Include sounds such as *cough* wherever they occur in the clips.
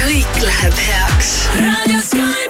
Kõik läheb heaks. raadio Sky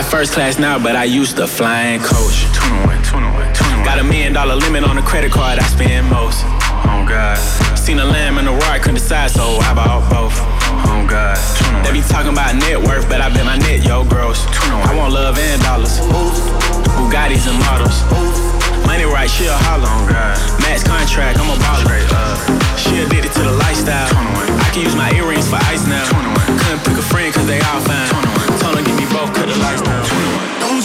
Fly first class now, but I used to flying coach. Got a million dollar limit on the credit card I spend most. Oh God. Seen a lamb and a roar, couldn't decide, so I bought both. Oh God. They be talking about net worth, but I bet my net yo gross. I want love and dollars. Bugattis and models. Money right, she a holler. Oh. Max contract, I'm a baller. She addicted to the lifestyle. I can use my earrings for ice now. Couldn't pick a friend cause they all fine. Told her give me both, cut the lights. Don't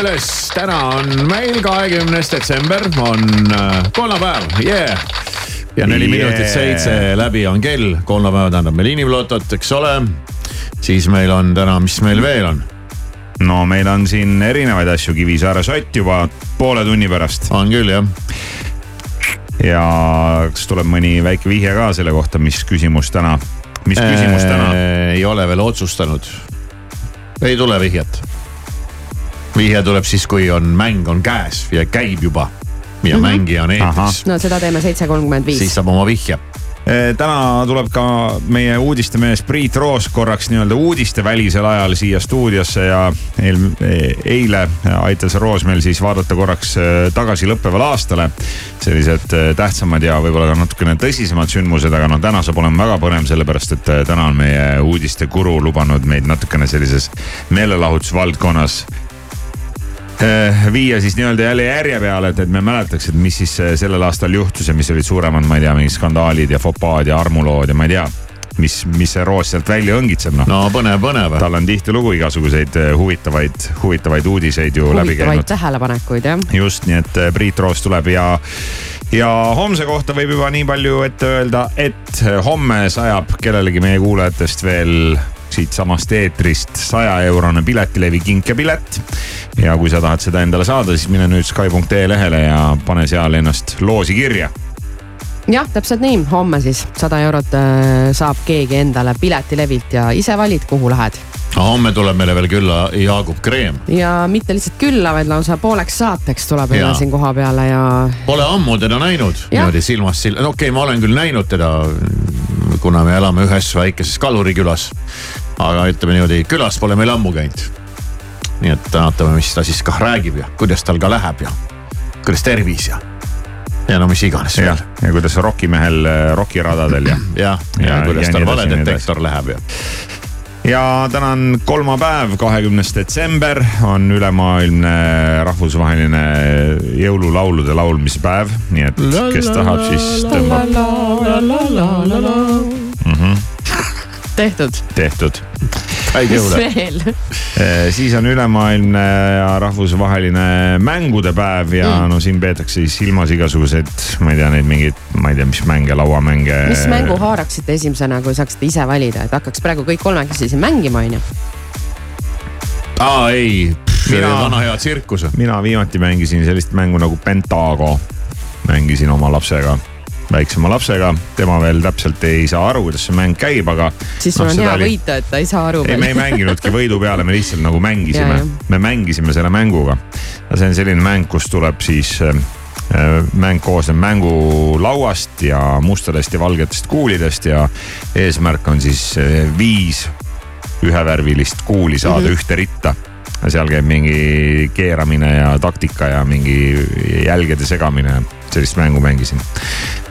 üles, täna on meil kahekümnes detsember, on äh, kolmapäev, yeah. ja neli Yeah. minutit seitse läbi on kell, kolmapäev tähendab meil inimlotot, eks ole. siis meil on täna, mis meil veel on? no meil on siin erinevaid asju, Kivisaare sott juba poole tunni pärast on küll jah. ja kas tuleb mõni väike vihje ka selle kohta, mis küsimus täna, mis küsimus täna? Äh, ei ole veel otsustanud. ei tule vihjet. Vihje tuleb siis, kui on mäng on käes ja käib juba ja mm -hmm. mängija on eetris, no seda teeme seitse kolmkümmend siis viis. saab oma vihje. Eh, täna tuleb ka meie uudistemees Priit Roos korraks nii-öelda uudistevälisel ajal siia stuudiosse ja eel, eile aitas Roos meil siis vaadata korraks eh, tagasi lõppevale aastale. sellised eh, tähtsamad ja võib-olla ka natukene tõsisemad sündmused, aga no täna saab olema väga põnev, sellepärast et täna on meie uudisteguru lubanud meid natukene sellises meelelahutusvaldkonnas viia siis nii-öelda jälle järje peale, et, et me mäletaks, et mis siis äh, sellel aastal juhtus ja mis olid suuremad, ma ei tea, mingid skandaalid ja fopaad ja armulood ja ma ei tea, mis, mis see Roos sealt välja õngitseb, noh. no põnev, põnev. tal on tihtilugu igasuguseid äh, huvitavaid, huvitavaid uudiseid ju läbi huvitavaid käinud. tähelepanekuid jah. just, nii et Priit Roos tuleb ja, ja homse kohta võib juba nii palju ette öelda, et homme sajab kellelegi meie kuulajatest veel siitsamast eetrist saja eurone piletilevi kinkepilet. ja kui sa tahad seda endale saada, siis mine nüüd Sky.ee lehele ja pane seal ennast loosi kirja. jah, täpselt nii, homme siis sada eurot äh, saab keegi endale piletilevilt ja ise valid, kuhu lähed. Homme tuleb meile veel külla Jaagup Kreem. ja mitte lihtsalt külla, vaid lausa pooleks saateks tuleb meile siin koha peale ja Pole ammu teda näinud niimoodi silmast silma, no okei okay,, ma olen küll näinud teda, kuna me elame ühes väikeses kalurikülas. aga ütleme niimoodi, külas pole meil ammu käinud. nii et vaatame, mis ta siis kah räägib ja kuidas tal ka läheb ja kuidas tervis ja, ja no mis iganes veel ja kuidas rokimehel äh, rokiradadel ja. jah, ja, Ja- ja kuidas ja tal valedetektor läheb ja. Ja täna on kolmapäev, kahekümnes detsember on ülemaailmne rahvusvaheline jõululaulude laulmise päev, nii et kes tahab, siis tõmbab tehtud. tehtud. Mis jõule. veel? siis on ülemaailmne ja rahvusvaheline mängude päev ja Mm. no siin peetakse siis silmas igasuguseid, ma ei tea neid mingeid, ma ei tea, mis mänge, lauamänge. mis mängu haaraksite esimesena, kui saaksite ise valida, et hakkaks praegu kõik kolmekesi siin mängima, onju? aa ei, Mina- vana hea tsirkus. mina viimati mängisin sellist mängu nagu Pentago. mängisin oma lapsega, väiksema lapsega, tema veel täpselt ei saa aru, kuidas see mäng käib, aga. siis sul on hea võita, et ta ei saa aru ei, me ei mänginudki võidu peale, me lihtsalt nagu mängisime me mängisime selle mänguga. see on selline mäng, kus tuleb siis äh, mäng koosneb mängulauast ja mustadest ja valgetest kuulidest ja eesmärk on siis äh, viis ühevärvilist kuuli saada mm -hmm. ühte ritta. Seal käib mingi keeramine ja taktika ja mingi jälgede segamine, sellist mängu mängisin.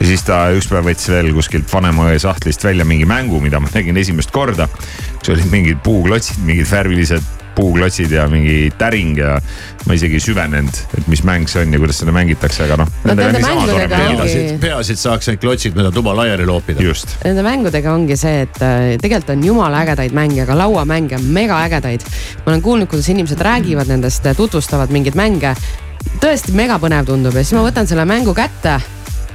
ja siis ta ükspäev võttis veel kuskilt vanema õe sahtlist välja mingi mängu, mida ma nägin esimest korda. kus olid mingid puuklotsid, mingid värvilised puuklotsid ja mingi täring ja ma isegi ei süvenenud, et mis mäng see on ja kuidas seda mängitakse, aga noh. No nende mängudega ongi- peaasi, peaasi, et saaks need klotsid mööda tuba laiali loopida. just, Nende mängudega ongi see, et äh, tegelikult on jumala ägedaid mänge, aga lauamänge on mega ägedaid. ma olen kuulnud, kuidas inimesed räägivad nendest, tutvustavad mingeid mänge. tõesti megapõnev tundub ja siis ma võtan selle mängu kätte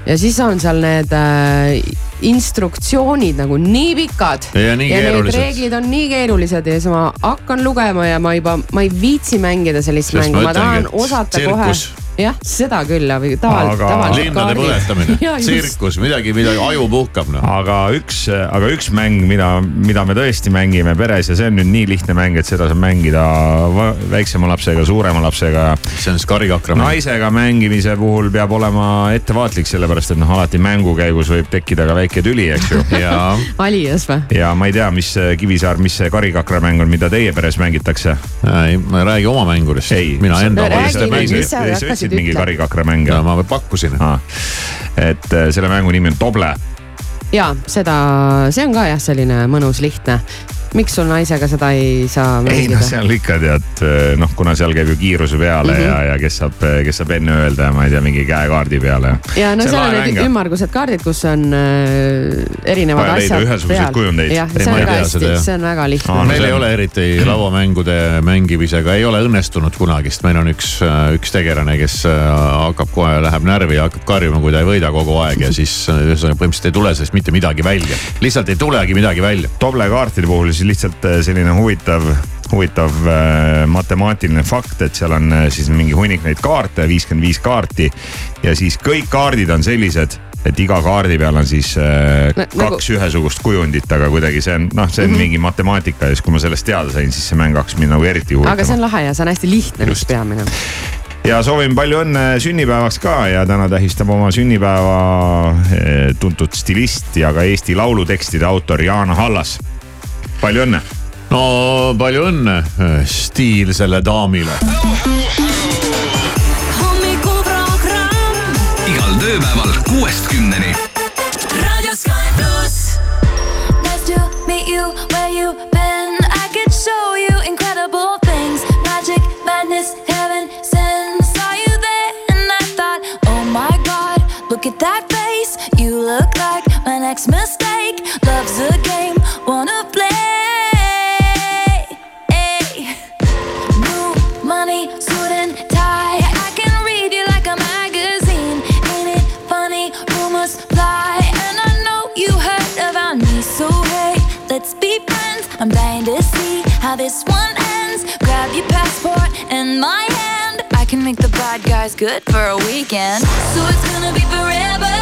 ja siis on seal need äh, instruktsioonid nagu nii pikad. Ja nii ja need reeglid on nii keerulised ja siis ma hakkan lugema ja ma juba, ma ei viitsi mängida sellist Sest mängu, ma tahan osata kohe. jah, seda küll, aga tavaliselt, Aga- tavaliselt. linnade põletamine, *laughs* tsirkus, midagi, midagi aju puhkab noh. aga üks, aga üks mäng, mida, mida me tõesti mängime peres ja see on nüüd nii lihtne mäng, et seda saab mängida väiksema lapsega, suurema lapsega. see on siis karikakra mäng. naisega mängimise puhul peab olema ettevaatlik, sellepärast et noh, alati mängu käigus võib tekkida ka väike tüli, eks ju. ja alias või? ja ma ei tea, mis see Kivisaar, mis see karikakramäng on, mida teie peres mängitakse? ei, ma ei räägi oma mängudest. ei, mina enda räägi mis. sa hakkasid ütlesid mingi ütlema? karikakramäng ja ja ma pakkusin. et äh, selle mängu nimi on Doble. ja seda, see on ka jah, selline mõnus lihtne. Miks sul naisega seda ei saa ei mängida noh, seal ikka tead noh, kuna seal käib ju kiiruse peale mm Mhm. -hmm. ja, ja kes saab, kes saab enne öelda ja ma ei tea, mingi käekaardi peale. ja no see on seal on need ümmargused kaardid, kus on äh, erinevad Vaja asjad ühesuguseid kujundeid. jah, Ei, see ma on ei tea hästi see on väga lihtne no meil see ei ole eriti lauamängude mängimisega, ei ole õnnestunud kunagi, sest meil on üks, üks tegelane, kes hakkab kohe, läheb närvi ja hakkab karjuma, kui ta ei võida kogu aeg ja siis ühesõnaga põhimõtteliselt ei tule sellest mitte midagi välja. lihtsalt ei tulegi midagi välja. Doble kaartide puhul siis lihtsalt äh, selline huvitav, huvitav äh, matemaatiline fakt, et seal on äh, siis mingi hunnik neid kaarte, viiskümmend viis kaarti ja siis kõik kaardid on sellised et iga kaardi peal on siis äh, No, kaks nagu- nagu... ühesugust kujundit, aga kuidagi see on noh, see on mm -hmm. mingi matemaatika ja siis, kui ma sellest teada sain, siis see mäng hakkas mind nagu eriti aga see huvitama on. lahe ja see on hästi lihtne, mis Just. peamine. ja soovin palju õnne sünnipäevaks ka ja täna tähistab oma sünnipäeva eh, tuntud stilist ja ka Eesti laulutekstide autor Jaan Hallas palju õnne. no palju õnne, eh, stiil selle daamile. igal tööpäeval kuuest kümneni. Radio Sky pluss. Nice to meet you where you been, I could show you incredible things, magic, madness, heaven sent. Saw you there and I thought, oh my god, look at that face, you look like my next. How this one ends. Grab your passport and my hand. I can make the bad guys good for a weekend. So it's gonna be forever,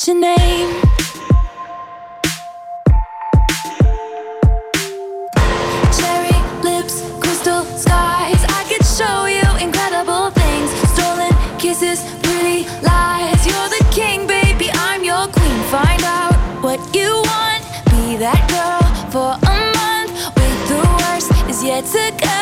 I'll your name. Cherry lips, crystal skies. I could show you incredible things. Stolen kisses, pretty lies. You're the king, baby. I'm your queen. Find out what you want. Be that girl for a month. Wait, the worst is yet to come.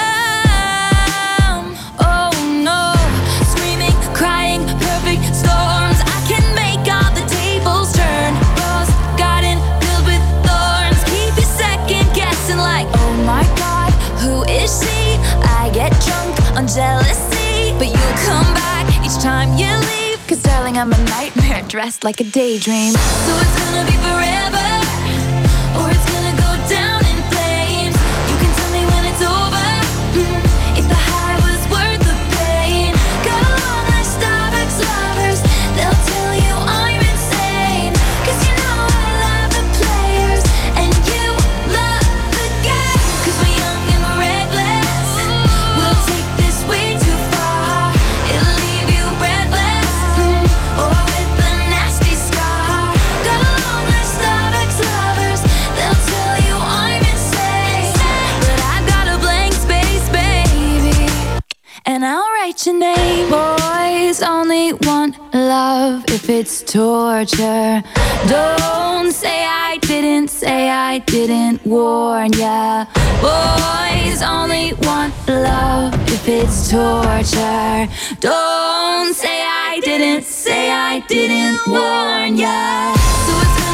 I'm a nightmare *laughs* dressed like a daydream. So it's gonna be forever, love if it's torture. Don't say I didn't, say I didn't warn ya. Boys only want love if it's torture. Don't say I didn't, say I didn't warn ya. So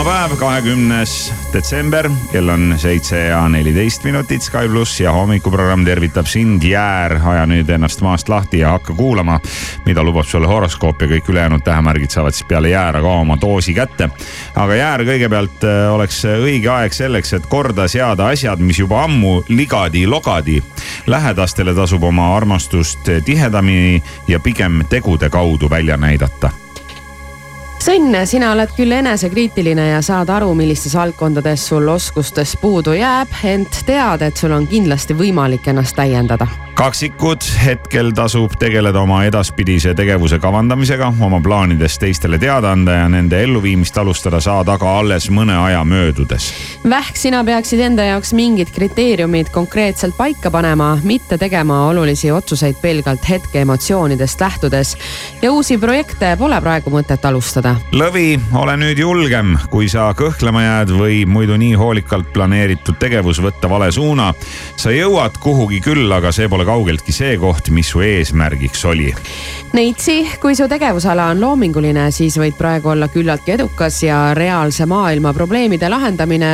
kolmapäev, kahekümnes detsember, kell on seitse ja neliteist minutit Sky pluss ja hommikuprogramm tervitab sind, Jäär. aja nüüd ennast maast lahti ja hakka kuulama, mida lubab sulle horoskoop ja kõik ülejäänud tähemärgid saavad siis peale Jäära ka oma doosi kätte. aga Jäär kõigepealt äh, oleks õige aeg selleks, et korda seada asjad, mis juba ammu ligadi-logadi. lähedastele tasub oma armastust tihedamini ja pigem tegude kaudu välja näidata Sõnn, sina oled küll enesekriitiline ja saad aru, millistes valdkondades sul oskustest puudu jääb, ent tead, et sul on kindlasti võimalik ennast täiendada. Kaksikud, hetkel tasub tegeleda oma edaspidise tegevuse kavandamisega, oma plaanidest teistele teada anda ja nende elluviimist alustada saad aga alles mõne aja möödudes. Vähk, sina peaksid enda jaoks mingid kriteeriumid konkreetselt paika panema, mitte tegema olulisi otsuseid pelgalt hetke emotsioonidest lähtudes. ja uusi projekte pole praegu mõtet alustada. lõvi, ole nüüd julgem, kui sa kõhklema jääd või muidu nii hoolikalt planeeritud tegevus võtta vale suuna. sa jõuad kuhugi küll, aga see pole kaugeltki see koht, mis su eesmärgiks oli. Neitsi, kui su tegevusala on loominguline, siis võid praegu olla küllaltki edukas ja reaalse maailma probleemide lahendamine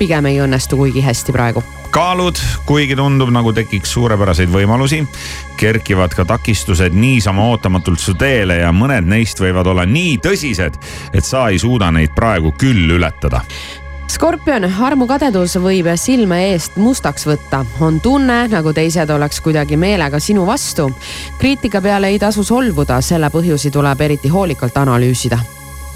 pigem ei õnnestu kuigi hästi praegu. kaalud, kuigi tundub nagu tekiks suurepäraseid võimalusi, kerkivad ka takistused niisama ootamatult su teele ja mõned neist võivad olla nii tõsised, et sa ei suuda neid praegu küll ületada skorpion, armukadedus võib silme eest mustaks võtta, on tunne, nagu teised oleks kuidagi meelega sinu vastu. kriitika peale ei tasu solvuda, selle põhjusi tuleb eriti hoolikalt analüüsida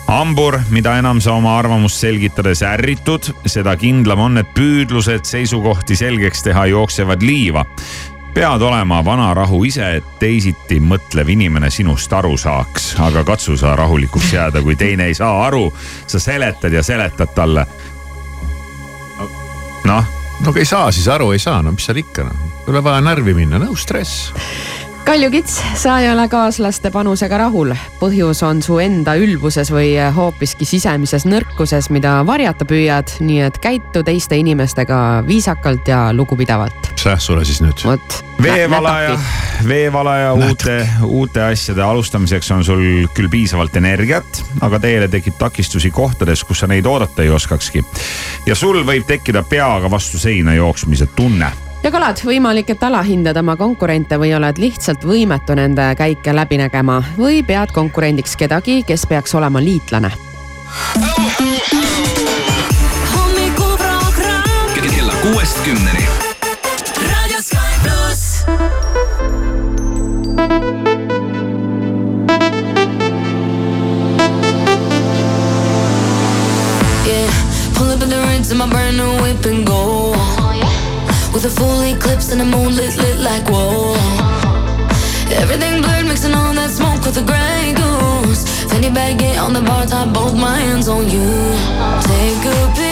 hambur, mida enam sa oma arvamust selgitades ärritud, seda kindlam on, et püüdlused seisukohti selgeks teha jooksevad liiva. pead olema vanarahu ise, et teisiti mõtlev inimene sinust aru saaks, aga katsu sa rahulikuks jääda, kui teine ei saa aru. sa seletad ja seletad talle. Noh. no ei saa, siis aru ei saa, no mis seal ikka noh, ei ole vaja närvi minna, no stress kaljukits, sa ei ole kaaslaste panusega rahul. põhjus on su enda ülbuses või hoopiski sisemises nõrkuses, mida varjata püüad, nii et käitu teiste inimestega viisakalt ja lugupidavalt. ajast sulle siis nüüd? vot. veevalaja, veevalaja uute, uute asjade alustamiseks on sul küll piisavalt energiat, aga teele tekib takistusi kohtades, kus sa neid oodata ei oskakski. ja sul võib tekkida peaga vastu seina jooksmise tunne ja kalad, võimalik, et alahindad oma konkurente või oled lihtsalt võimetu nende käike läbi nägema või pead konkurendiks kedagi, kes peaks olema liitlane. kella kuuest kümneni. Yeah, pull up in the rinse in my brand new whip and go. A full eclipse and the moon lit, lit like whoa. Everything blurred, mixing all that smoke with the gray goose. Fanny baguette on the bar top, both my hands on you. Take a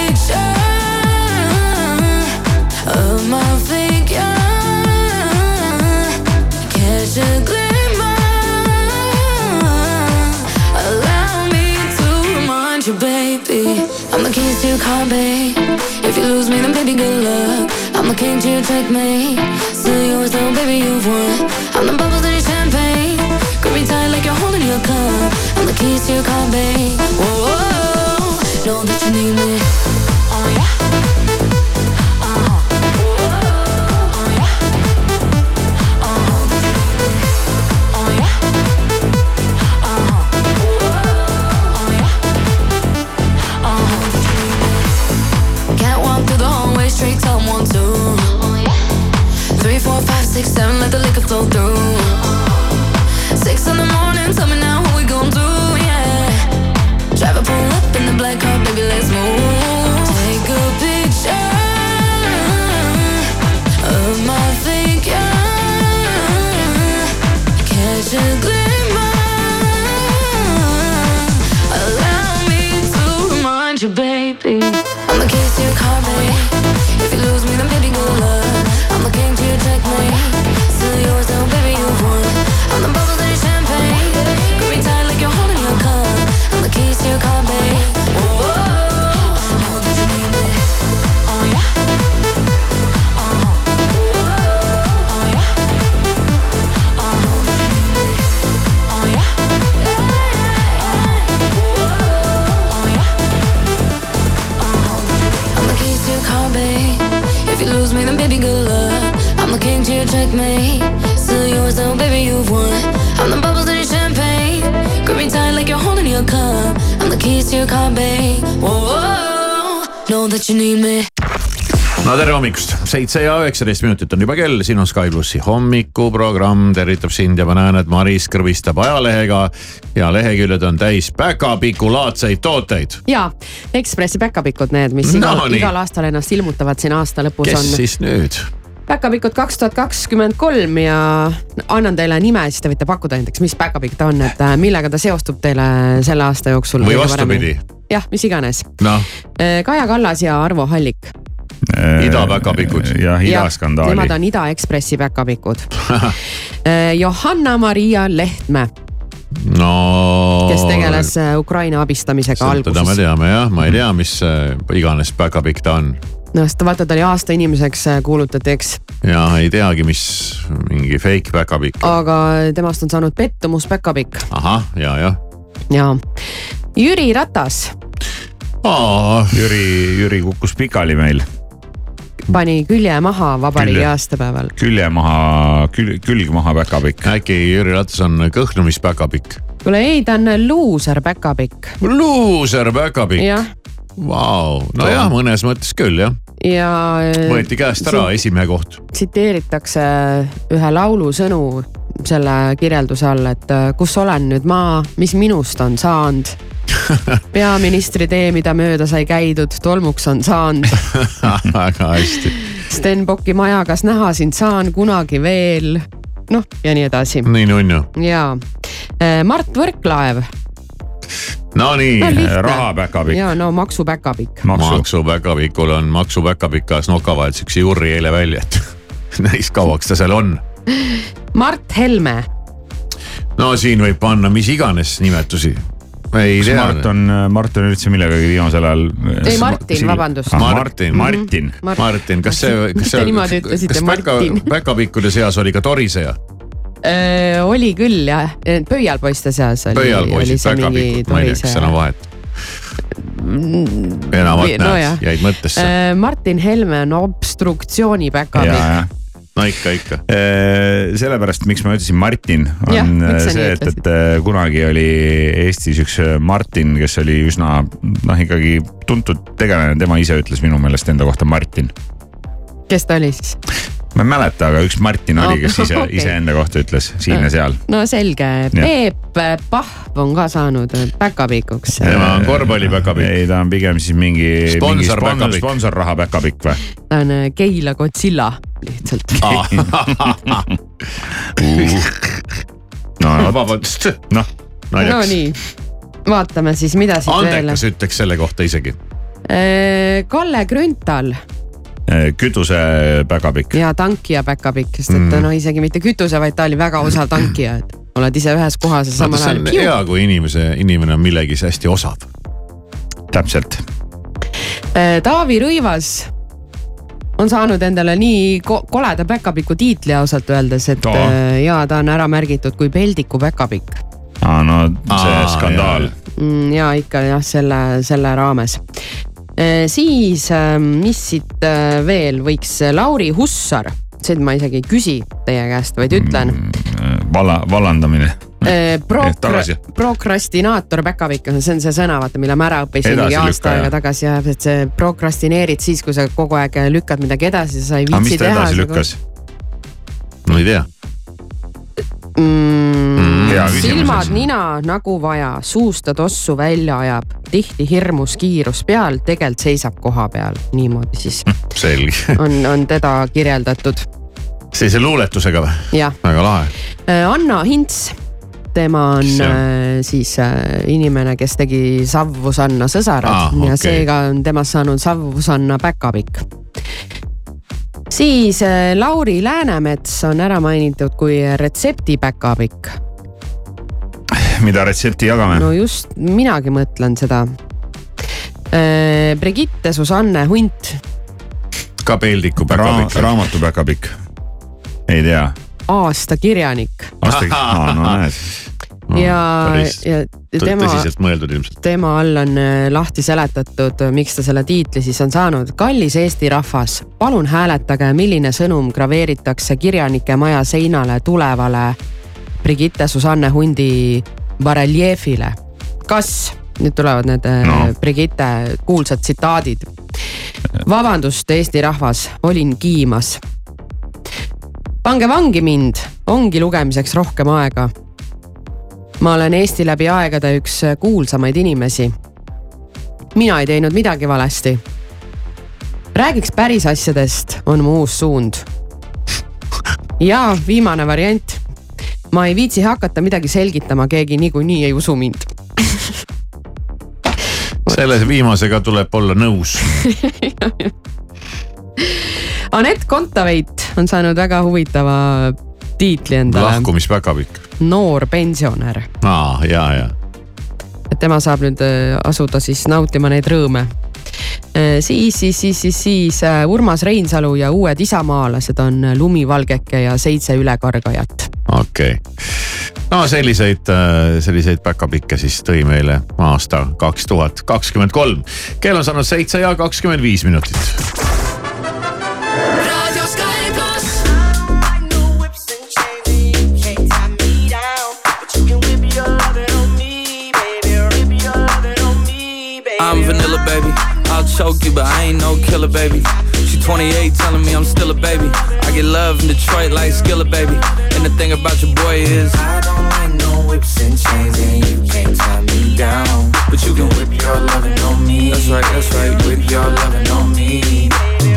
your checkmate. Still yours, though, baby, you've won. I'm the bubbles in your champagne. Grip me tight like you're holding your cup. I'm the keys to your car, babe. Whoa, whoa, whoa. know that you need me. To your car, babe. Whoa, know that you need me. no tere hommikust, seitse ja üheksateist minutit on juba kell, siin on Sky plussi hommikuprogramm tervitab sind ja ma näen, et Maris kõrvistab ajalehega ja leheküljed on täis päkapikulaadseid tooteid. ja Ekspressi päkapikud, need, mis igal, No igal aastal ennast ilmutavad siin aasta lõpus kes on. siis nüüd? Päkapikud kaks tuhat kakskümmend kolm ja annan teile nime, siis te võite pakkuda näiteks, mis päkapikk ta on, et äh, millega ta seostub teile selle aasta jooksul. või vastupidi? jah, mis iganes. noh, Kaja Kallas ja Arvo Hallik. idapäkapikud. jah, Nemad idaskandaali. on Ida Ekspressi päkapikud *laughs* Johanna-Maria Lehtme, no. kes tegeles äh, Ukraina abistamisega seda me alguses. teame jah, ma ei tea, mis äh, iganes päkapikk ta on no sest vaata, ta oli aasta inimeseks äh, kuulutati, eks. ja ei teagi, mis mingi fake päkapikk. aga temast on saanud pettumus päkapikk ahah, ja, jah. ja Jüri Ratas Jüri, Jüri kukkus pikali meil pani külje maha vabariigi Külje. aastapäeval. külje maha, külg, külg maha päkapikk. äkki Jüri Ratas on kõhnumispäkapikk? kuule ei, ta on luuser päkapikk. luuser päkapikk, jah, vau, nojah, mõnes mõttes küll jah, ja. võeti käest ära esimehe koht. tsiteeritakse ühe laulu sõnu selle kirjelduse all, et äh, kus olen nüüd ma, mis minust on saanud. *laughs* peaministri tee, mida mööda sai käidud, tolmuks on saanud. *laughs* väga hästi, Stenbocki maja, kas näha sind saan kunagi veel? noh, ja nii edasi nii nunnu. ja Mart Võrklaev, Nonii No lihtne. rahapäkapikk. ja no maksupäkapikk. maksu. maksupäkapikul on maksupäkapikas nokavahel üks juuri eile välja, et *laughs* näis kauaks ta seal on. Mart Helme, no siin võib panna mis iganes nimetusi. ei kas tea. Mart on, Mart on üldse millegagi viimasel ajal? Ei, Martin, vabandust. Martin. Martin. Martin, kas see, kas Miks te see niimoodi ütlesite, Martin?, päkapikkude seas oli ka toriseja? Oli küll jah, pöialpoiste seas oli, oli pöialpoisid, mingi päkapikud, ma ei tea, kas seal on vahet. enamalt no näed jäid mõttesse. Äh, Martin Helme on obstruktsiooni ja, päkapikk. no ikka, ikka. sellepärast, miks ma ütlesin Martin, on sa see, et, et äh, kunagi oli Eestis üks äh, Martin, kes oli üsna noh, ikkagi tuntud tegelane, tema ise ütles minu meelest enda kohta Martin. kes ta oli siis? Ma ei mäleta, aga üks Martin oli, kes ise Okei. *laughs* iseenda kohta ütles siin ja seal. no selge, Peep Pahv on ka saanud päkapikuks. tema on korvpallipäkapikk. ei, ta on pigem siis mingi. Sponsor sponsor, päkapikk. sponsorraha päkapikk või? ta on äh, Keila Godzilla lihtsalt. *laughs* *laughs* no, vabandust, noh, no naljaks. nii, vaatame siis, mida siit veel. andekas ütleks selle kohta isegi. Kalle Grünthal kütuse päkapikk. ja tankija päkapikk, sest et Mm. no isegi mitte kütuse, vaid ta oli väga osav tankija, et oled ise ühes kohas ja samal ajal hea, kui inimese, inimene on millegis hästi osav. täpselt. Äh, Taavi Rõivas on saanud endale nii ko koleda päkapiku tiitli ausalt öeldes, et Oo. äh, ja ta on ära märgitud kui peldiku päkapikk. aa, no see Aa, skandaal. Mm, ja ikka jah, selle, selle raames. siis, mis siit äh, veel võiks, Lauri Hussar, seda ma isegi ei küsi teie käest, vaid ütlen mm.. valla, vallandamine. Prok- tagasi., prokrastinaator päkapikk, see on see sõna, vaata, mille ma ära õppisin mingi aasta aega tagasi ja et see prokrastineerid siis, kui sa kogu aeg lükkad midagi edasi, sa ei aga viitsi mis ta teha. edasi lükkas? no ei tea. mm,. Silmad, nina nagu vaja, suust ta tossu välja ajab, tihti hirmus kiirus peal, tegelikult seisab koha peal, niimoodi siis selge. on, on teda kirjeldatud, sellise luuletusega või? väga lahe. Anna Hints, tema on äh, siis äh, inimene, kes tegi Savvusanna sõsarad ah, ja okei. seega on temast saanud Savvusanna päkapikk. siis äh, Lauri Läänemets on ära mainitud kui retseptipäkapikk mida retsepti jagame? no just, minagi mõtlen seda. Brigitte Susanne Hunt, ka peldiku Ra päkapikk. raamatu päkapikk. ei tea. aastakirjanik aastaga, no näed. *laughs* ja, ja tema, tõsiselt mõeldud ilmselt. tema all on äh, lahti seletatud, miks ta selle tiitli siis on saanud. kallis Eesti rahvas, palun hääletage, milline sõnum graveeritakse kirjanike maja seinale tulevale Brigitte Susanne Hundi bareljeefile. kas, nüüd tulevad need no. No. Brigitte kuulsad tsitaadid. vabandust, Eesti rahvas, olin kiimas. pange vangi mind, ongi lugemiseks rohkem aega ma olen Eesti läbi aegade üks kuulsamaid inimesi. mina ei teinud midagi valesti. räägiks päris asjadest, on mu uus suund. *laughs* ja viimane variant. Ma ei viitsi hakata midagi selgitama, keegi niikuinii ei usu mind. selle viimasega tuleb olla nõus. *laughs* Anett Kontaveit on saanud väga huvitava tiitli endale, lahkumispäkapikk. noor pensionär. aa, ja, ja. et tema saab nüüd äh, asuda siis nautima neid rõõme. siis, siis, siis, siis, siis äh, Urmas Reinsalu ja uued isamaalased on Lumivalgeke ja Seitse ülekargajat okei okay., no selliseid, äh, selliseid päkapikke siis tõi meile aasta kaks tuhat kakskümmend kolm. kell on saanud seitse ja kakskümmend viis minutit. I'm vanilla baby, I'll choke you but I ain't no killer baby She 28, telling me I'm still a baby. I get love in Detroit like Skilla, baby. And the thing about your boy is I don't like no whips and chains, and you can't tie me down. But you can whip your lovin' on me. That's right, that's right. Whip your lovin' on me.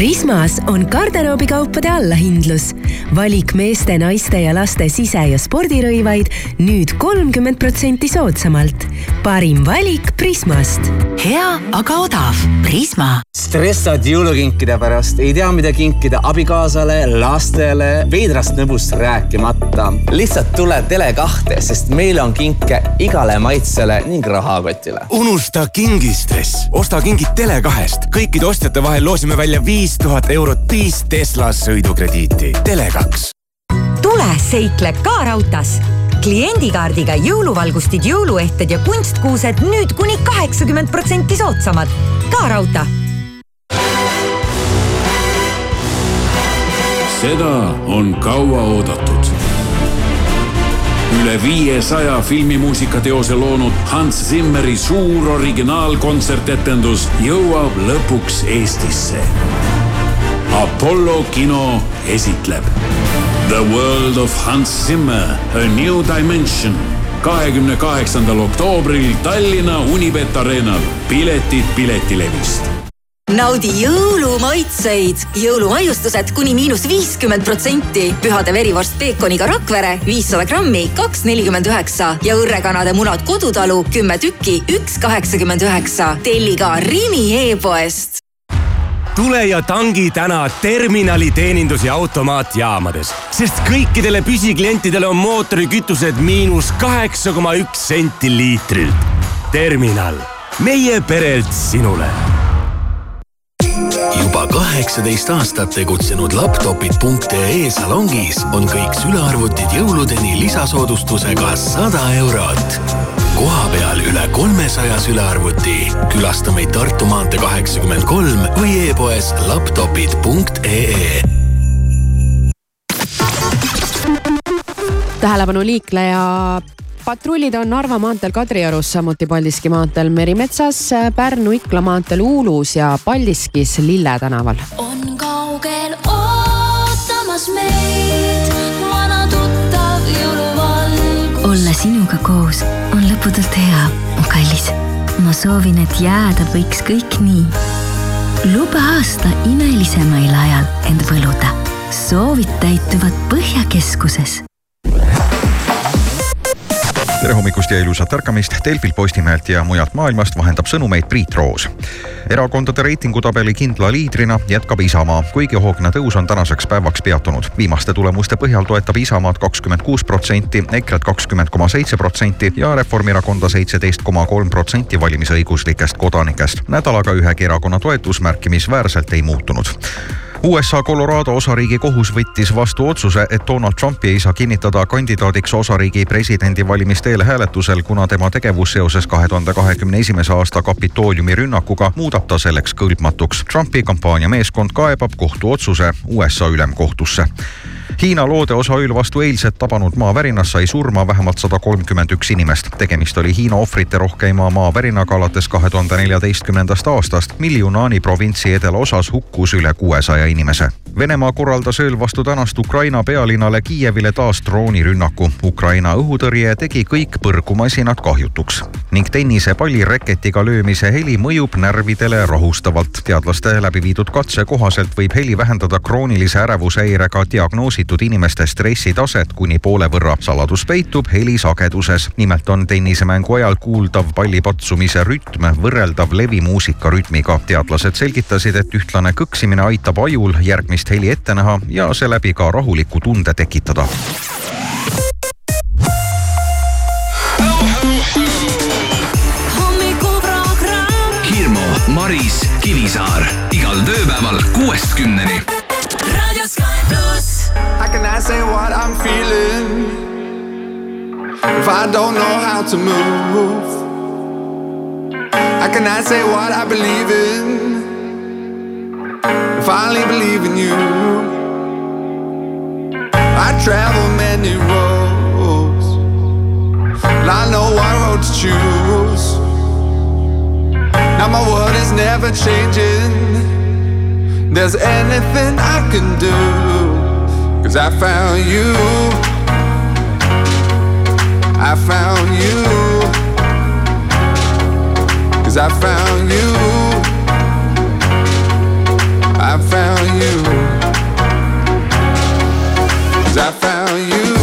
Prismas on garderoobikaupade allahindlus. valik meeste, naiste ja laste sise- ja spordirõivaid nüüd kolmkümmend protsenti soodsamalt. parim valik Prismast. hea, aga odav. Prisma. stressad jõulukinkide pärast, ei tea, mida kinkida abikaasale, lastele, veidrast nõbust rääkimata. lihtsalt tule Tele2-te, sest meil on kinke igale maitsele ning rahakotile. unusta kingistress, osta kingid Tele2-st. kõikide ostjate vahel loosime välja viis tuhat eurot viis Tesla sõidukrediiti. Tele2. tule seikle ka raudtees kliendikaardiga jõuluvalgustid, jõuluehted ja kunstkuused nüüd kuni kaheksakümmend protsenti soodsamad. ka raudtee. seda on kaua oodatud. üle viiesaja filmimuusikateose loonud Hans Zimmeri suur originaalkontsertetendus jõuab lõpuks Eestisse. Apollo kino esitleb The World of Hans Zimmer, A New Dimension kahekümne kaheksandal oktoobril Tallinna Unibet Arenal. piletid Piletilevist naudi jõulumaitseid, jõulumaiustused kuni miinus viiskümmend protsenti. pühade verivorst peekoniga Rakvere viissada grammi, kaks nelikümmend üheksa ja õrrekanade munad Kodutalu kümme tükki, üks kaheksakümmend üheksa. telli ka Rimi e-poest. Tule ja tangi täna terminali teenindus- ja automaatjaamades, sest kõikidele püsiklientidele on mootorikütused miinus kaheksa koma üks senti liitrilt. terminal, meie perelt sinule juba kaheksateist aastat tegutsenud laptopid.ee salongis on kõik sülearvutid jõuludeni lisasoodustusega sada eurot. Kohapeal üle kolmesaja sülearvuti. külasta meid Tartu maantee kaheksakümmend kolm või e-poes laptopid.ee tähelepanu liikleja patrullid on Narva maanteel Kadriorus, samuti Paldiski maanteel Merimetsas, Pärnu-Ikla maanteel Uulus ja Paldiskis Lille tänaval. on kaugel ootamas meid vana tuttav jõuluvalgus. olla sinuga koos on lõputult hea, mu kallis. ma soovin, et jääda võiks kõik nii. luba aasta imelisemail ajal end võluda. soovid täituvad Põhjakeskuses tere hommikust ja ilusat ärkamist. Delfilt, Postimehelt ja mujalt maailmast vahendab sõnumeid Priit Roos. erakondade reitingutabeli kindla liidrina jätkab Isamaa, kuigi hoogne tõus on tänaseks päevaks peatunud. viimaste tulemuste põhjal toetab Isamaad kakskümmend kuus protsenti, EKRE-t kakskümmend koma seitse protsenti ja Reformierakonda seitseteist koma kolm protsenti valimisõiguslikest kodanikest. nädalaga ühegi erakonna toetus märkimisväärselt ei muutunud USA Colorado osariigi kohus võttis vastu otsuse, et Donald Trumpi ei saa kinnitada kandidaadiks osariigi presidendivalimiste eelhääletusel, kuna tema tegevus seoses kahe tuhande kahekümne esimese aasta Kapitooliumi rünnakuga muudab ta selleks kõlbmatuks. Trumpi kampaaniameeskond kaebab kohtuotsuse USA ülemkohtusse. Hiina loodeosa ööl vastu eilset tabanud maavärinas sai surma vähemalt sada kolmkümmend üks inimest. tegemist oli Hiina ohvrite rohkeima maavärinaga alates kahe tuhande neljateistkümnendast aastast, mil Yunani provintsi edelaosas hukkus üle kuuesaja inimese. Venemaa korraldas ööl vastu tänast Ukraina pealinnale Kiievile taas droonirünnaku. Ukraina õhutõrje tegi kõik põrgumasinad kahjutuks ning tennisepalli reketiga löömise heli mõjub närvidele rahustavalt. teadlaste läbi viidud katse kohaselt võib heli vähendada kroonilise ärevushäirega diagnoositud inimeste stressitaset kuni poole võrra. saladus peitub heli sageduses. nimelt on tennisemängu ajal kuuldav palli patsumise rütm võrreldav levimuusika rütmiga. teadlased selgitasid, et ühtlane kõksimine aitab ajul järgmist heli ette näha ja seeläbi ka rahuliku tunde tekitada. Hirmu, Maris, Kivisaar igal tööpäeval kuuest kümneni. I say what I'm feeling if I don't know how to move? I say what I believe in I only believe in you? I travel many roads, and I know what road to choose. Now my world is never changing. There's anything I can do. Cause I found you. I found you. Cause I found you. I found you. Cause I found you.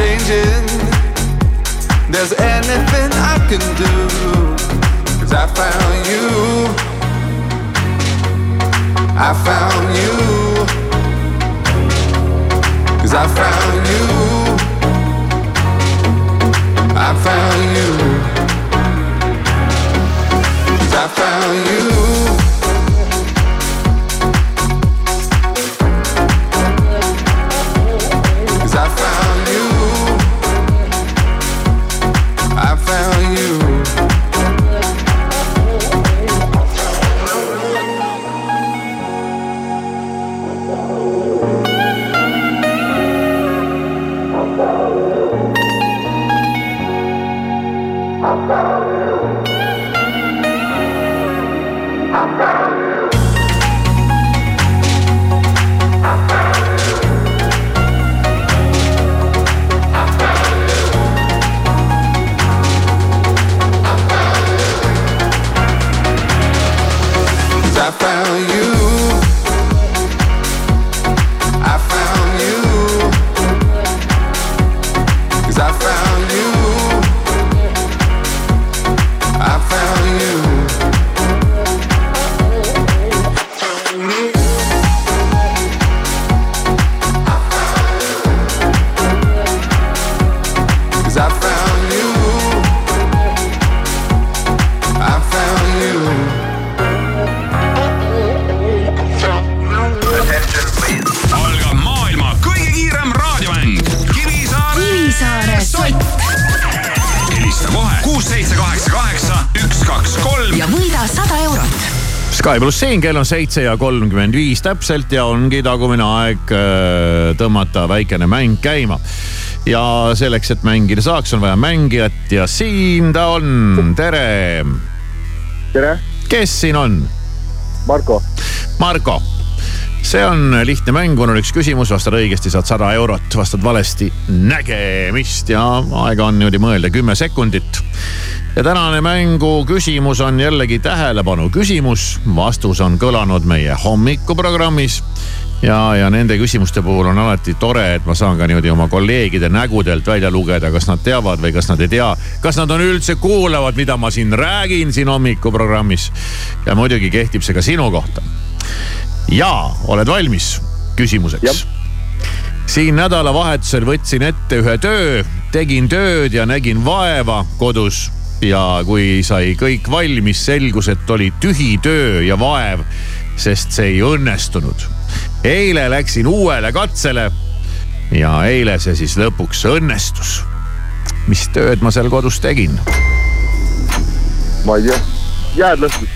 Changing. There's anything I can do. Cause I found you. I found you. Cause I found you. I found you. Cause I found you. Pluss siin, kell on seitse ja kolmkümmend viis täpselt ja ongi tagumine aeg äh, tõmmata väikene mäng käima. ja selleks, et mängida saaks, on vaja mängijat ja siin ta on, tere. tere. kes siin on? Marko. Marko see on lihtne mäng, on üks küsimus, vastad õigesti, saad sada eurot, vastad valesti, nägemist ja aega on niimoodi mõelda kümme sekundit. Ja tänane mängu küsimus on jällegi tähelepanu küsimus, vastus on kõlanud meie hommikuprogrammis ja, ja nende küsimuste puhul on alati tore, et ma saan ka niimoodi oma kolleegide nägudelt välja lugeda, kas nad teavad või kas nad ei tea. kas nad on üldse kuulavad, mida ma siin räägin siin hommikuprogrammis. ja muidugi kehtib see ka sinu kohta ja oled valmis küsimuseks? siin nädalavahetusel võtsin ette ühe töö, tegin tööd ja nägin vaeva kodus ja kui sai kõik valmis, selgus, et oli tühi töö ja vaev, sest see ei õnnestunud. eile läksin uuele katsele ja eile see siis lõpuks õnnestus. mis tööd ma seal kodus tegin? ma ei tea, jääd lõhkus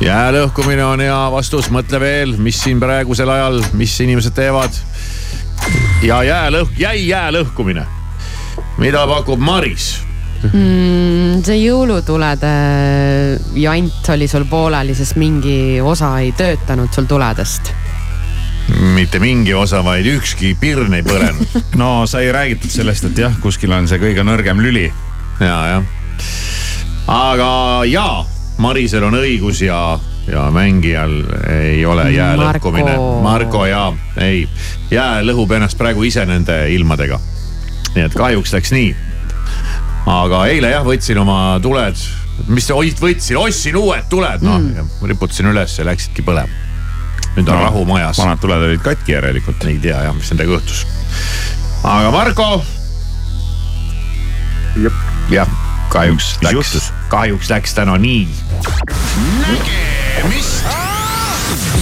jää lõhkumine on hea vastus, mõtle veel, mis siin praegusel ajal, mis inimesed teevad. ja jää lõhk, jäi jää lõhkumine. mida pakub Maris? Mm,? see jõulutulede jant oli sul pooleli, sest mingi osa ei töötanud sul tuledest mitte mingi osa, vaid ükski pirn ei põlenud *laughs* no sai räägitud sellest, et jah, kuskil on see kõige nõrgem lüli. ja, jah. aga jaa Marisel on õigus ja, ja mängijal ei ole jää lõhkumine. Marko ja ei, jää lõhub ennast praegu ise nende ilmadega. nii et kahjuks läks nii. Aga eile jah, võtsin oma tuled, mis võtsin, ostsin uued tuled, noh mm., riputasin üles ja läksidki põlema. nüüd on no, rahu majas. vanad tuled olid katki järelikult. ei tea jah, mis nendega juhtus. aga Marko. jah kahjuks läks, kahjuks läks täna nii. nägemist.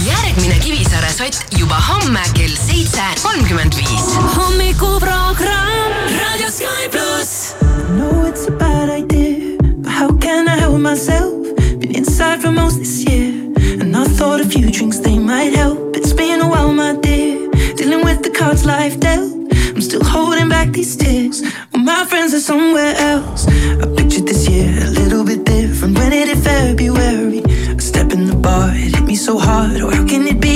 järgmine Kivisaare sott juba homme kell seitse kolmkümmend viis. hommikuprogramm Raadio Sky pluss. know it's a bad idea, but how can I help myself? Been inside for most this year, and I thought a few drinks they might help. It's been a while, my dear, dealing with the cards life dealt. I'm still holding back these tears. Well, my friends are somewhere else. I pictured this year a little bit different. When it hit February, a step in the bar, it hit me so hard. Oh, how can it be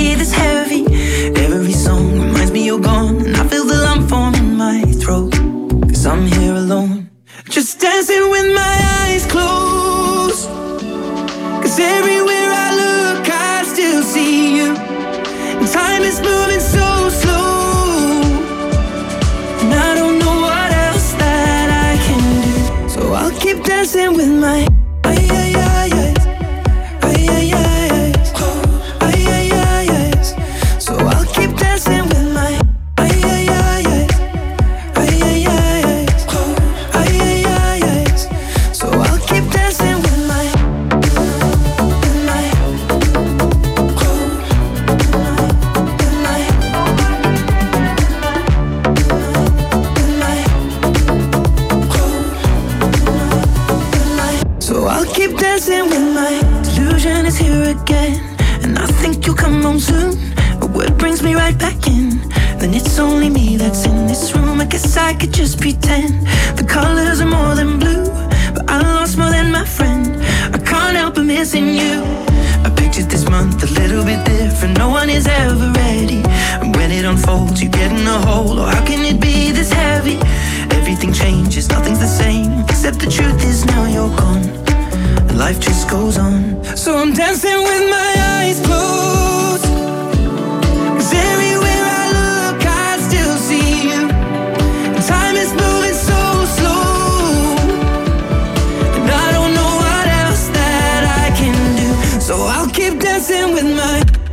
I'll keep dancing with my.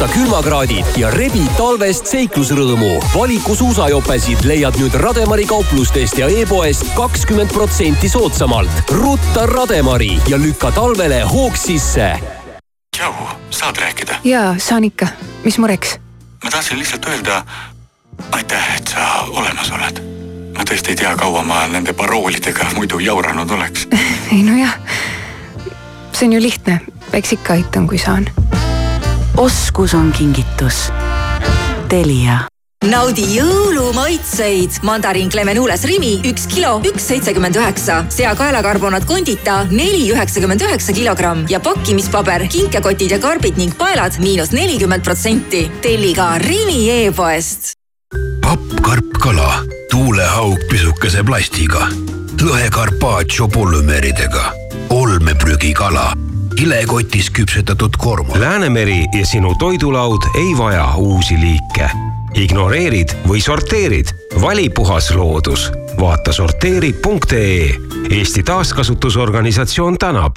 Unusta külmakraadid ja rebi talvest seiklusrõõmu. valiku suusajopesid leiad nüüd Rademari kauplustest ja e-poest kakskümmend protsenti soodsamalt. rutta Rademari ja lükka talvele hoog sisse. tšau, saad rääkida? jaa, saan ikka. mis mureks? ma tahtsin lihtsalt öelda aitäh, et sa olemas oled. ma tõesti ei tea, kaua ma nende paroolidega muidu jauranud oleks. *laughs* ei nojah, see on ju lihtne, eks ikka aitan, kui saan oskus on kingitus. Telia naudi jõulumaitseid. mandariin Clemenules Rimi üks kilo, üks seitsekümmend üheksa. seakaelakarbonaat Condita neli üheksakümmend üheksa kilogramm ja pakkimispaber, kinkekotid ja karbid ning paelad miinus nelikümmend protsenti. telli ka Rimi e-poest. papp, karp, kala, tuulehaug pisukese plastiga, lõhe carpaccio polümeeridega, olmeprügikala kilekotis küpsetatud korma. Läänemeri ja sinu toidulaud ei vaja uusi liike. ignoreerid või sorteerid, vali puhas loodus. vaata sorteeri.ee. Eesti Taaskasutusorganisatsioon tänab.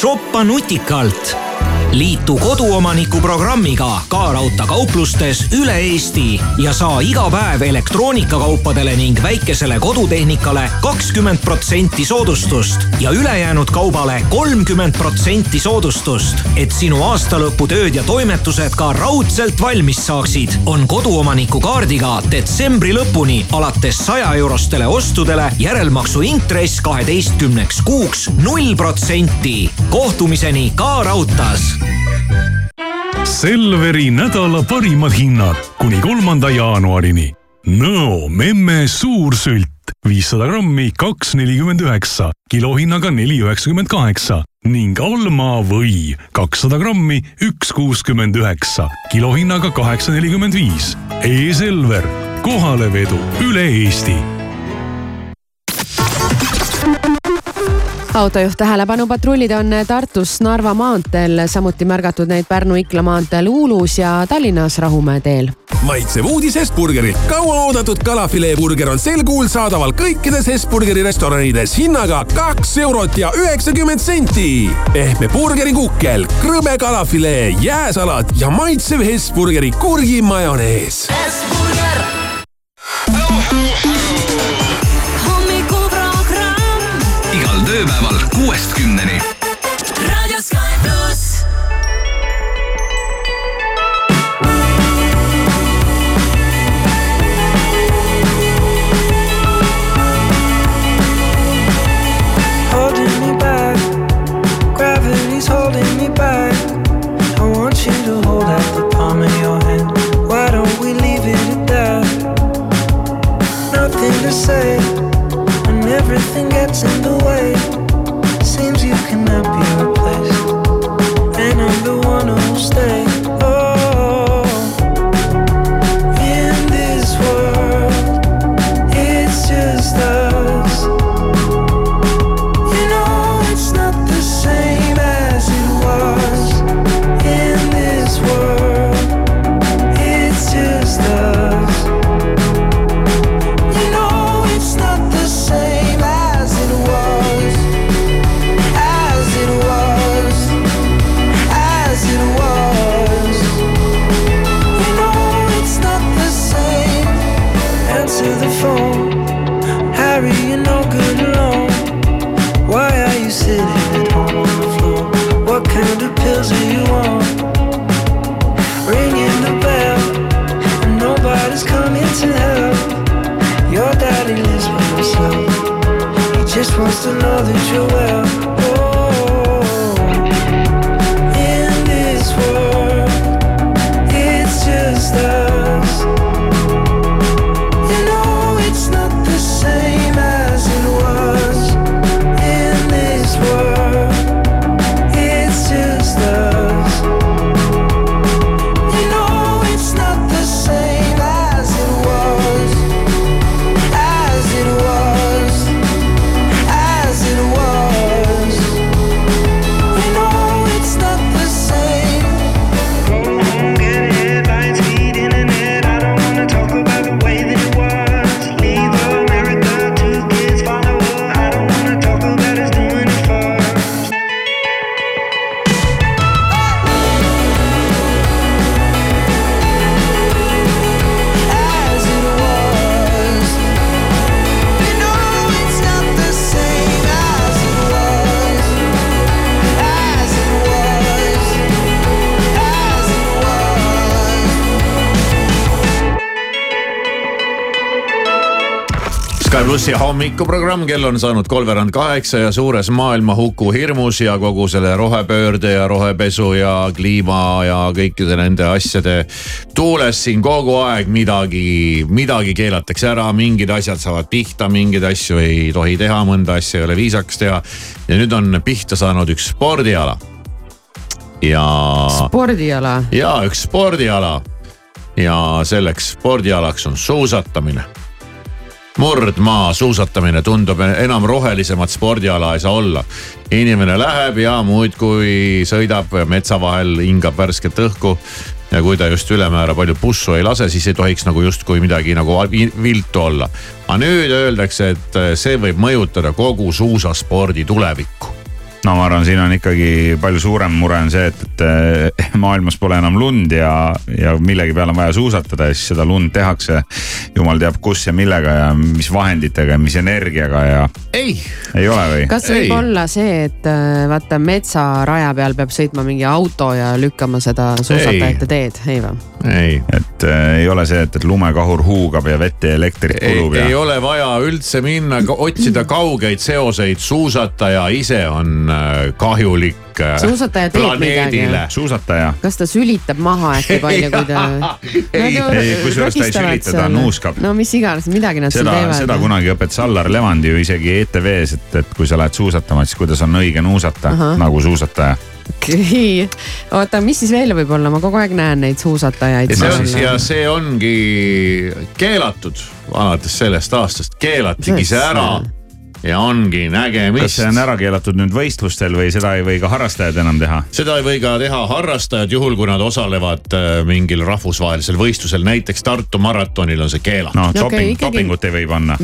shoppa nutikalt liitu koduomaniku programmiga ka raudteekauplustes üle Eesti ja saa iga päev elektroonikakaupadele ning väikesele kodutehnikale kakskümmend protsenti soodustust ja ülejäänud kaubale kolmkümmend protsenti soodustust. et sinu aastalõputööd ja toimetused ka raudselt valmis saaksid, on koduomaniku kaardiga detsembri lõpuni alates saja eurostele ostudele järelmaksu intress kaheteistkümneks kuuks null protsenti. kohtumiseni ka raudtees Selveri nädala parimad hinnad kuni kolmanda jaanuarini. Nõo memme suursült viissada grammi, kaks nelikümmend üheksa, kilohinnaga neli üheksakümmend kaheksa ning Alma või kakssada grammi, üks kuuskümmend üheksa, kilohinnaga kaheksa nelikümmend viis. E-Selver, kohalevedu üle Eesti autojuht tähelepanu, patrullid on Tartus Narva maanteel, samuti märgatud neid Pärnu-Ikla maanteel Uulus ja Tallinnas Rahumäe teel. maitsev uudis Hesburgerilt. kauaoodatud kalafileeburger on sel kuul saadaval kõikides Hesburgeri restoranides hinnaga kaks eurot ja üheksakümmend senti. pehme burgerikukkel, krõbe kalafilee, jääsalat ja maitsev Hesburgeri kurgimajonees. Hesburger kuuest kümneni. Plussi hommikuprogramm, kell on saanud kolmveerand kaheksa ja suures maailmahuku hirmus ja kogu selle rohepöörde ja rohepesu ja kliima ja kõikide nende asjade tuules siin kogu aeg midagi, midagi keelatakse ära, mingid asjad saavad pihta, mingeid asju ei tohi teha, mõnda asja ei ole viisakas teha. ja nüüd on pihta saanud üks spordiala. ja. spordiala. ja üks spordiala ja selleks spordialaks on suusatamine murdmaa suusatamine tundub enam rohelisemat spordiala ei saa olla. inimene läheb ja muudkui sõidab metsa vahel, hingab värsket õhku. ja kui ta just ülemäära palju pussu ei lase, siis ei tohiks nagu justkui midagi nagu viltu olla. aga nüüd öeldakse, et see võib mõjutada kogu suusaspordi tulevikku no ma arvan, siin on ikkagi palju suurem mure on see, et, et *laughs* maailmas pole enam lund ja, ja millegi peale on vaja suusatada ja siis seda lund tehakse. jumal teab, kus ja millega ja mis vahenditega ja mis energiaga ja. ei. ei ole või? kas võib olla see, et äh, vaata metsaraja peal peab sõitma mingi auto ja lükkama seda suusatajate teed, ei või? Ei. et äh, ei ole see, et, et lumekahur huugab ja vett ja elektrit kulub ja. ei ole vaja üldse minna otsida kaugeid seoseid, suusataja ise on Äh, kahjulik äh, suusataja teeb midagi. suusataja. kas ta sülitab maha äkki palju, kui ta ei, ei, kusjuures ta ei sülita, ta nuuskab. no mis iganes, midagi nad seda, seal teevad. seda kunagi õpetas Allar Levandi ju isegi ETV-s, et, et kui sa lähed suusatama, siis kuidas on õige nuusata uh -huh. nagu suusataja okei okay., oota, mis siis veel võib olla, ma kogu aeg näen neid suusatajaid. ja see on, ja see ongi keelatud alates sellest aastast, keelatigi see ära ja ongi nägemist. kas see on ära keelatud nüüd võistlustel või seda ei või ka harrastajad enam teha? seda ei või ka teha harrastajad, juhul kui nad osalevad äh, mingil rahvusvahelisel võistlusel, näiteks Tartu maratonil on see keelatud. noh, doping okay,, dopingut ei või panna.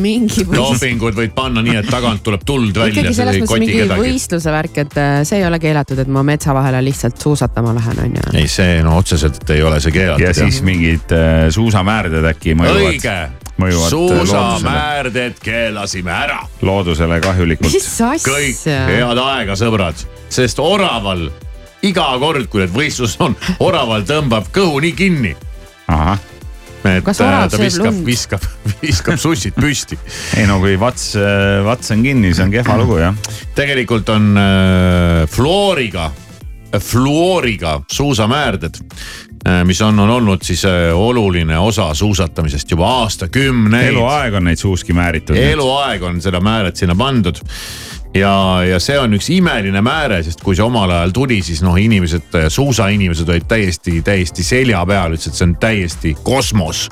dopingut võid panna nii, et tagant tuleb tuld välja. ikkagi selles mõttes mingi kedagi. võistluse värk, et äh, see ei ole keelatud, et ma metsa vahele lihtsalt suusatama lähen, on ju. ei, see no otseselt ei ole see keelatud. ja siis mingid äh, suusamäärded äkki mõjuvad. õige suusamäärded keelasime ära. loodusele kahjulikult. kõik head aega, sõbrad, sest oraval iga kord, kui need võistlused on, oraval tõmbab kõhu nii kinni. ahah et Kas äh, ta viskab, viskab, viskab sussid püsti. ei no kui vats, äh, vats on kinni, see on kehva lugu jah. tegelikult on äh, fluooriga, fluooriga suusamäärded Äh, mis on, on olnud siis äh, oluline osa suusatamisest juba aastakümneid. eluaeg on neid suuski määritud. eluaeg on seda määret sinna pandud ja, ja see on üks imeline määre, sest kui see omal ajal tuli, siis noh, inimesed, suusainimesed olid täiesti, täiesti selja peal, ütlesid, et see on täiesti kosmos.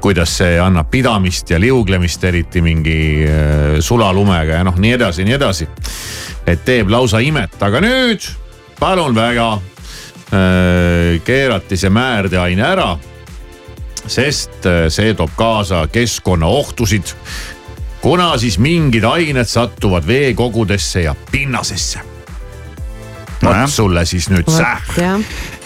kuidas see annab pidamist ja liuglemist, eriti mingi äh, sulalumega ja noh, nii edasi ja nii edasi. et teeb lausa imet, aga nüüd palun väga Äh, keerati see määrdeaine ära. sest äh, see toob kaasa keskkonnaohtusid. kuna siis mingid ained satuvad veekogudesse ja pinnasesse. vot sulle siis nüüd sähk Eh,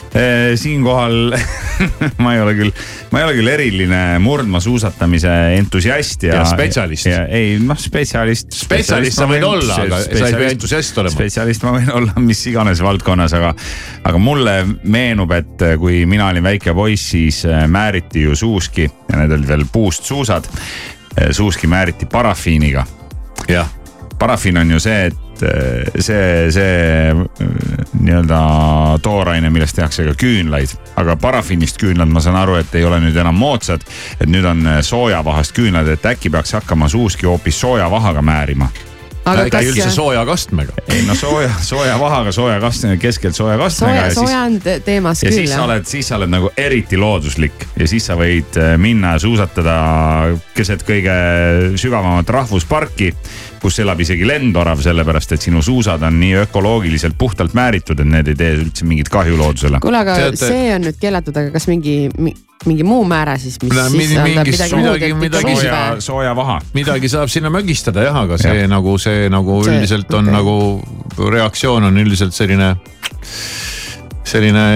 siinkohal *laughs* ma ei ole küll, ma ei ole küll eriline murdmaasuusatamise entusiast ja. ja spetsialist. ei noh, spetsialist. spetsialist sa võid olla, aga sa ei pea entusiast olema. spetsialist ma võin olla mis iganes valdkonnas, aga, aga mulle meenub, et kui mina olin väike poiss, siis eh, määriti ju suuski ja need olid veel puust suusad. Eh, suuski määriti parafiiniga. jah parafiin on ju see, et eh, see, see eh, nii-öelda tooraine, millest tehakse ka küünlaid. aga parafiinist küünlad, ma saan aru, et ei ole nüüd enam moodsad. et nüüd on eh, soojavahast küünlad, et äkki peaks hakkama suuski hoopis soojavahaga määrima aga äkki üldse sooja kastmega? ei no sooja, *laughs* sooja vahaga, sooja kastmega, keskelt sooja kastmega. sooja, sooja on teemas ja küll. ja siis sa oled, siis sa oled nagu eriti looduslik ja siis sa võid minna ja suusatada keset kõige sügavamat rahvusparki kus elab isegi lendorav, sellepärast et sinu suusad on nii ökoloogiliselt puhtalt määritud, et need ei tee üldse mingit kahju loodusele. kuule, aga Teate... see on nüüd keelatud, aga kas mingi mingi muu määre siis, mis no, siis tähendab midagi muud, et midagi sooja, sooja vaha. midagi saab sinna mögistada jah, aga see ja. nagu, see nagu see, üldiselt on okay. nagu reaktsioon on üldiselt selline selline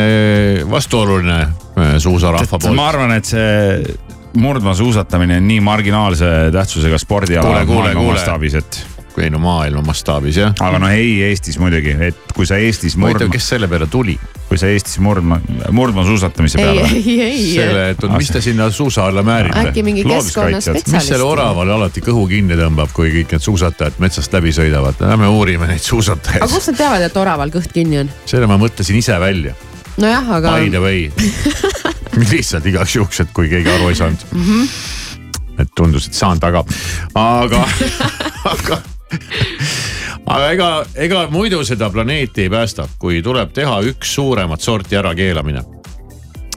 vastuoluline äh, suusarahva poolt. ma arvan, et see murdmaasuusatamine on nii marginaalse tähtsusega spordiala maailma mastaabis, et ei no maailma mastaabis jah. aga no ei Eestis muidugi, et kui sa Eestis ei murdma, kes selle peale tuli. kui sa Eestis murdma, murdmaasuusatamise ei, peale. ei, ei. selle, et mis ta sinna suusa alla määrib. äkki mingi mis selle keskkonnaspetsialist. oravale alati kõhu kinni tõmbab, kui kõik need suusatajad metsast läbi sõidavad, lähme uurime neid aga suusatajaid. kust nad teavad, et oraval kõht kinni on? selle ma mõtlesin ise välja, nojah, aga. by the way. *laughs* lihtsalt igaks juhuks, et kui keegi aru ei saanud, Mhm. et tundus, et saan taga, aga, *laughs* aga aga ega, ega muidu seda planeeti ei päästa, kui tuleb teha üks suuremat sorti ärakeelamine,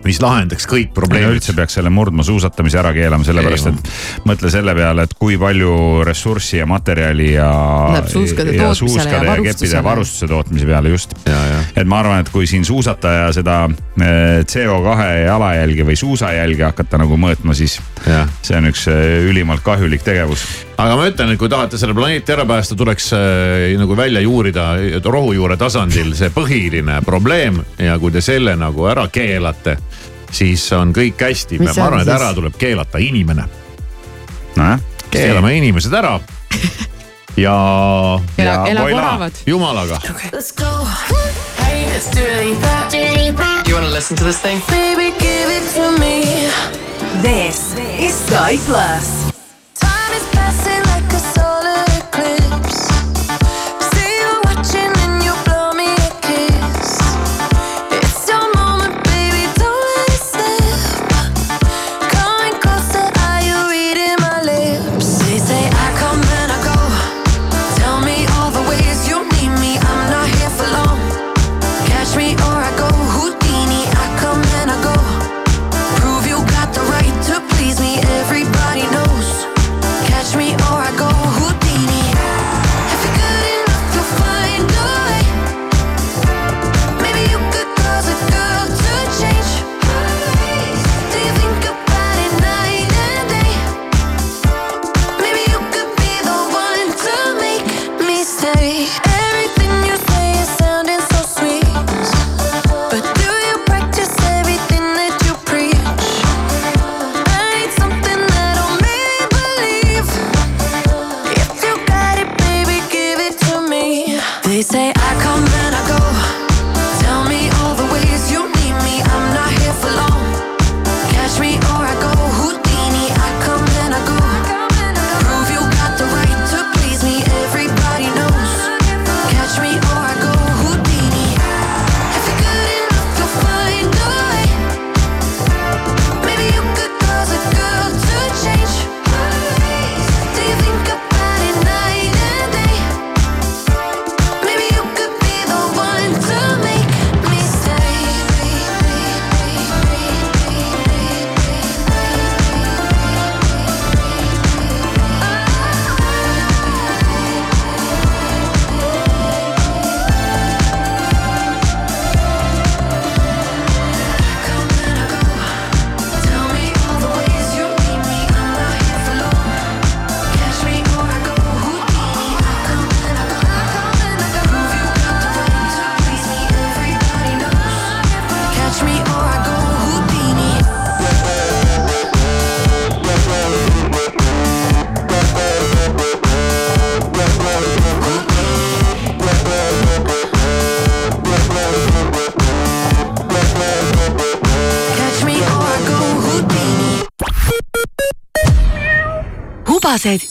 mis lahendaks kõik probleemid. üldse peaks selle murdmaasuusatamise ära keelama, sellepärast et mõtle selle peale, et kui palju ressurssi ja materjali ja. Läheb suuskade tootmisele ja suuskade ja keppide ja varustuse tootmise peale just. et ma arvan, et kui siin suusataja seda eh, CO2 jalajälge või suusajälge hakata nagu mõõtma, siis Ja. see on üks eh, ülimalt kahjulik tegevus. Aga ma ütlen, et kui tahate selle planeeti ära päästa, tuleks äh, nagu välja juurida rohujuure tasandil see põhiline probleem ja kui te selle nagu ära keelate, siis on kõik hästi. Ma arvan, et ära tuleb keelata inimene. nojah. keelame inimesed ära. *laughs* ja. Ela- elab oravad. jumalaga. Let's go. Hey, let's do it deeper. You wanna listen to this thing? Baby, give it to me. This is Sky Plus. Passing like a solar eclipse.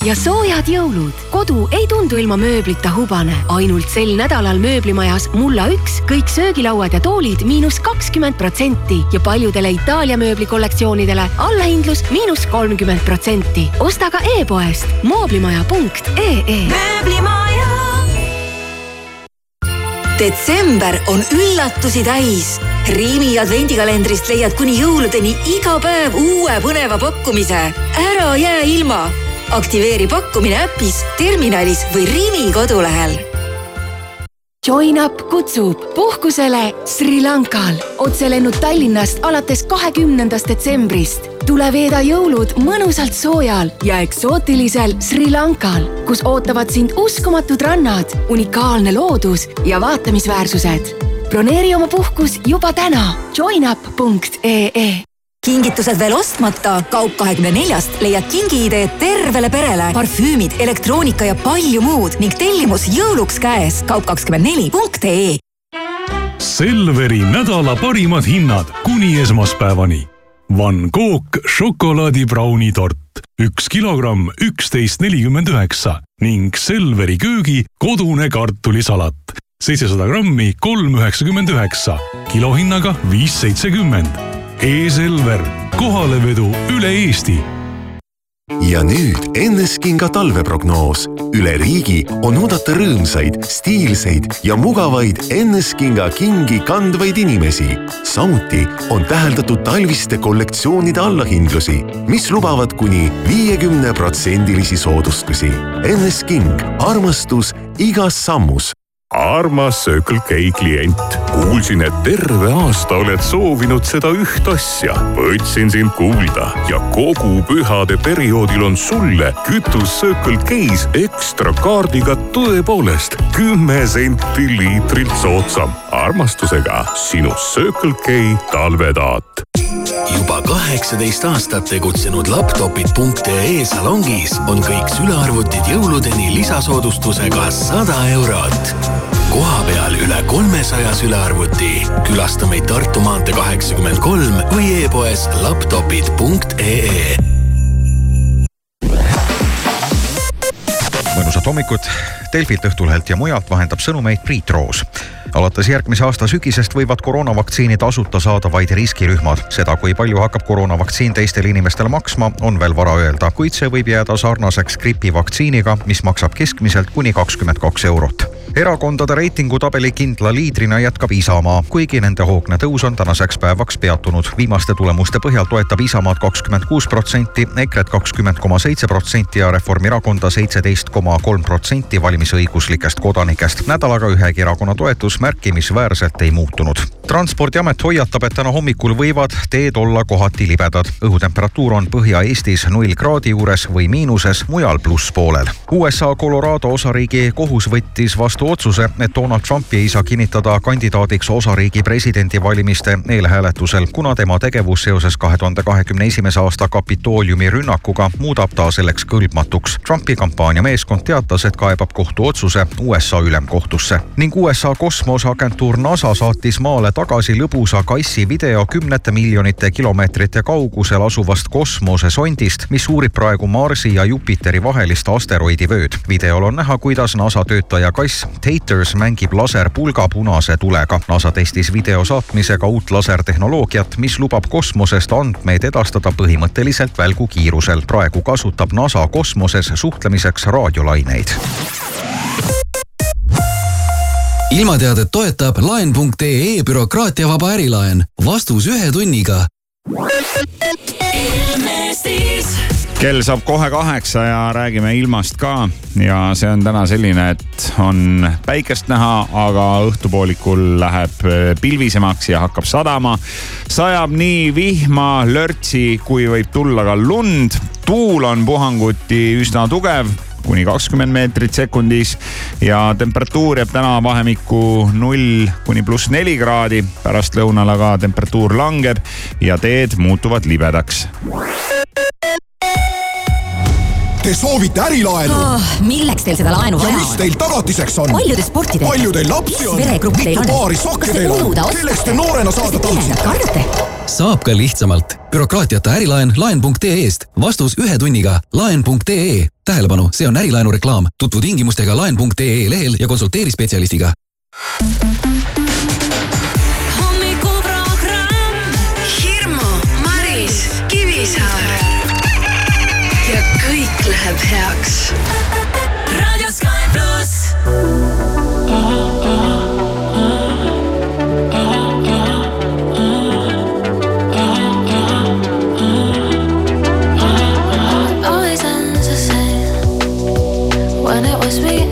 Ja soojad jõulud. kodu ei tundu ilma mööblita hubane. ainult sel nädalal mööblimajas Mulla üks kõik söögilauad ja toolid miinus kakskümmend protsenti ja paljudele Itaalia mööblikollektsioonidele allahindlus miinus kolmkümmend protsenti. osta ka e-poest mooblimaja.ee. mööblimaja. detsember on üllatusi täis. Riimi advendikalendrist leiad kuni jõuludeni iga päev uue põneva pakkumise. ära jää ilma. Aktiveeri pakkumine äpis, terminalis või Riimi kodulehel Join up kutsub puhkusele Sri Lankal. otselennud Tallinnast alates kahekümnendast detsembrist. tule veeda jõulud mõnusalt soojal ja eksootilisel Sri Lankal, kus ootavad sind uskumatud rannad, unikaalne loodus ja vaatamisväärsused. broneeri oma puhkus juba täna joinup.ee kingitused veel ostmata? kaup kahekümne neljast leiad kingiideed tervele perele, parfüümid, elektroonika ja palju muud ning tellimus jõuluks käes. kaup kakskümmend neli punkt ee Selveri nädala parimad hinnad kuni esmaspäevani. Van Gogh šokolaadibrauni tort, üks kilogramm, üksteist nelikümmend üheksa ning Selveri köögi kodune kartulisalat, seitsesada grammi, kolm üheksakümmend üheksa, kilohinnaga viis seitsekümmend. E-Selver, kohalevedu üle Eesti ja nüüd Enneskinga talveprognoos. üle riigi on oodata rõõmsaid, stiilseid ja mugavaid Enneskinga kingi kandvaid inimesi. samuti on täheldatud talviste kollektsioonide allahindlusi, mis lubavad kuni viiekümne protsendilisi soodustusi. Ennesking, armastus igas sammus armas Circle K klient, kuulsin, et terve aasta oled soovinud seda üht asja. võtsin sind kuulda ja kogu pühade perioodil on sulle kütus Circle K-s ekstra kaardiga tõepoolest kümme senti liitrilt soodsam. Armastusega sinu Circle K talvetaat juba kaheksateist aastat tegutsenud laptopid.ee salongis on kõik sülearvutid jõuludeni lisasoodustusega sada eurot. kohapeal üle kolmesaja sülearvuti. külasta meid Tartu maantee kaheksakümmend kolm või e-poes laptopid.ee mõnusat hommikut. Delfilt, Õhtulehelt ja mujalt vahendab sõnumeid Priit Roos. alates järgmise aasta sügisest võivad koroonavaktsiini tasuta saada vaid riskirühmad. seda, kui palju hakkab koroonavaktsiin teistele inimestele maksma, on veel vara öelda, kuid see võib jääda sarnaseks gripivaktsiiniga, mis maksab keskmiselt kuni kakskümmend kaks eurot erakondade reitingutabeli kindla liidrina jätkab Isamaa, kuigi nende hoogne tõus on tänaseks päevaks peatunud. viimaste tulemuste põhjal toetab Isamaad kakskümmend kuus protsenti, EKRE-t kakskümmend koma seitse protsenti ja Reformierakonda seitseteist koma kolm protsenti valimisõiguslikest kodanikest. nädalaga ühegi erakonna toetus märkimisväärselt ei muutunud. transpordiamet hoiatab, et täna hommikul võivad teed olla kohati libedad. õhutemperatuur on Põhja-Eestis null kraadi juures või miinuses, mujal plusspoolel. USA Colorado osariigi kohus võttis vastu otsuse, et Donald Trumpi ei saa kinnitada kandidaadiks osariigi presidendivalimiste eelhääletusel, kuna tema tegevus seoses kahe tuhande kahekümne esimese aasta Kapitooliumi rünnakuga muudab ta selleks kõlbmatuks. Trumpi kampaaniameeskond teatas, et kaebab kohtuotsuse USA ülemkohtusse ning USA kosmoseagentuur NASA saatis maale tagasi lõbusa kassi video kümnete miljonite kilomeetrite kaugusel asuvast kosmosesondist, mis uurib praegu Marsi ja Jupiteri vahelist asteroidivööd. videol on näha, kuidas NASA töötaja kass Taters mängib laserpulga punase tulega. NASA testis video saatmisega uut lasertehnoloogiat, mis lubab kosmosest andmeid edastada põhimõtteliselt välgukiirusel. praegu kasutab NASA kosmoses suhtlemiseks raadiolaineid ilmateadet toetab laen.ee bürokraatiavaba ärilaen. vastus ühe tunniga. kell saab kohe kaheksa ja räägime ilmast ka ja see on täna selline, et on päikest näha, aga õhtupoolikul läheb äh, pilvisemaks ja hakkab sadama. sajab nii vihma, lörtsi kui võib tulla ka lund. tuul on puhanguti üsna tugev kuni kakskümmend meetrit sekundis ja temperatuur jääb täna vahemikku null kuni pluss neli kraadi. pärastlõunal aga temperatuur langeb ja teed muutuvad libedaks. Te soovite ärilaenu oh,? milleks teil seda laenu ja vaja mis on? teil tagatiseks on? palju te sporti teete? palju teil lapsi on? mitu paari sokke teil on kellest te noorena saada tahtsite? kardate? Saab ka lihtsamalt. bürokraatiata ärilaen laen.ee-st. vastus ühe tunniga. laen.ee. tähelepanu, see on ärilaenu reklaam. tutvu tingimustega laen.ee lehel ja konsulteeri spetsialistiga. hommikuprogramm Hirmu, Maris, Kivisaar ja kõik läheb heaks Cause we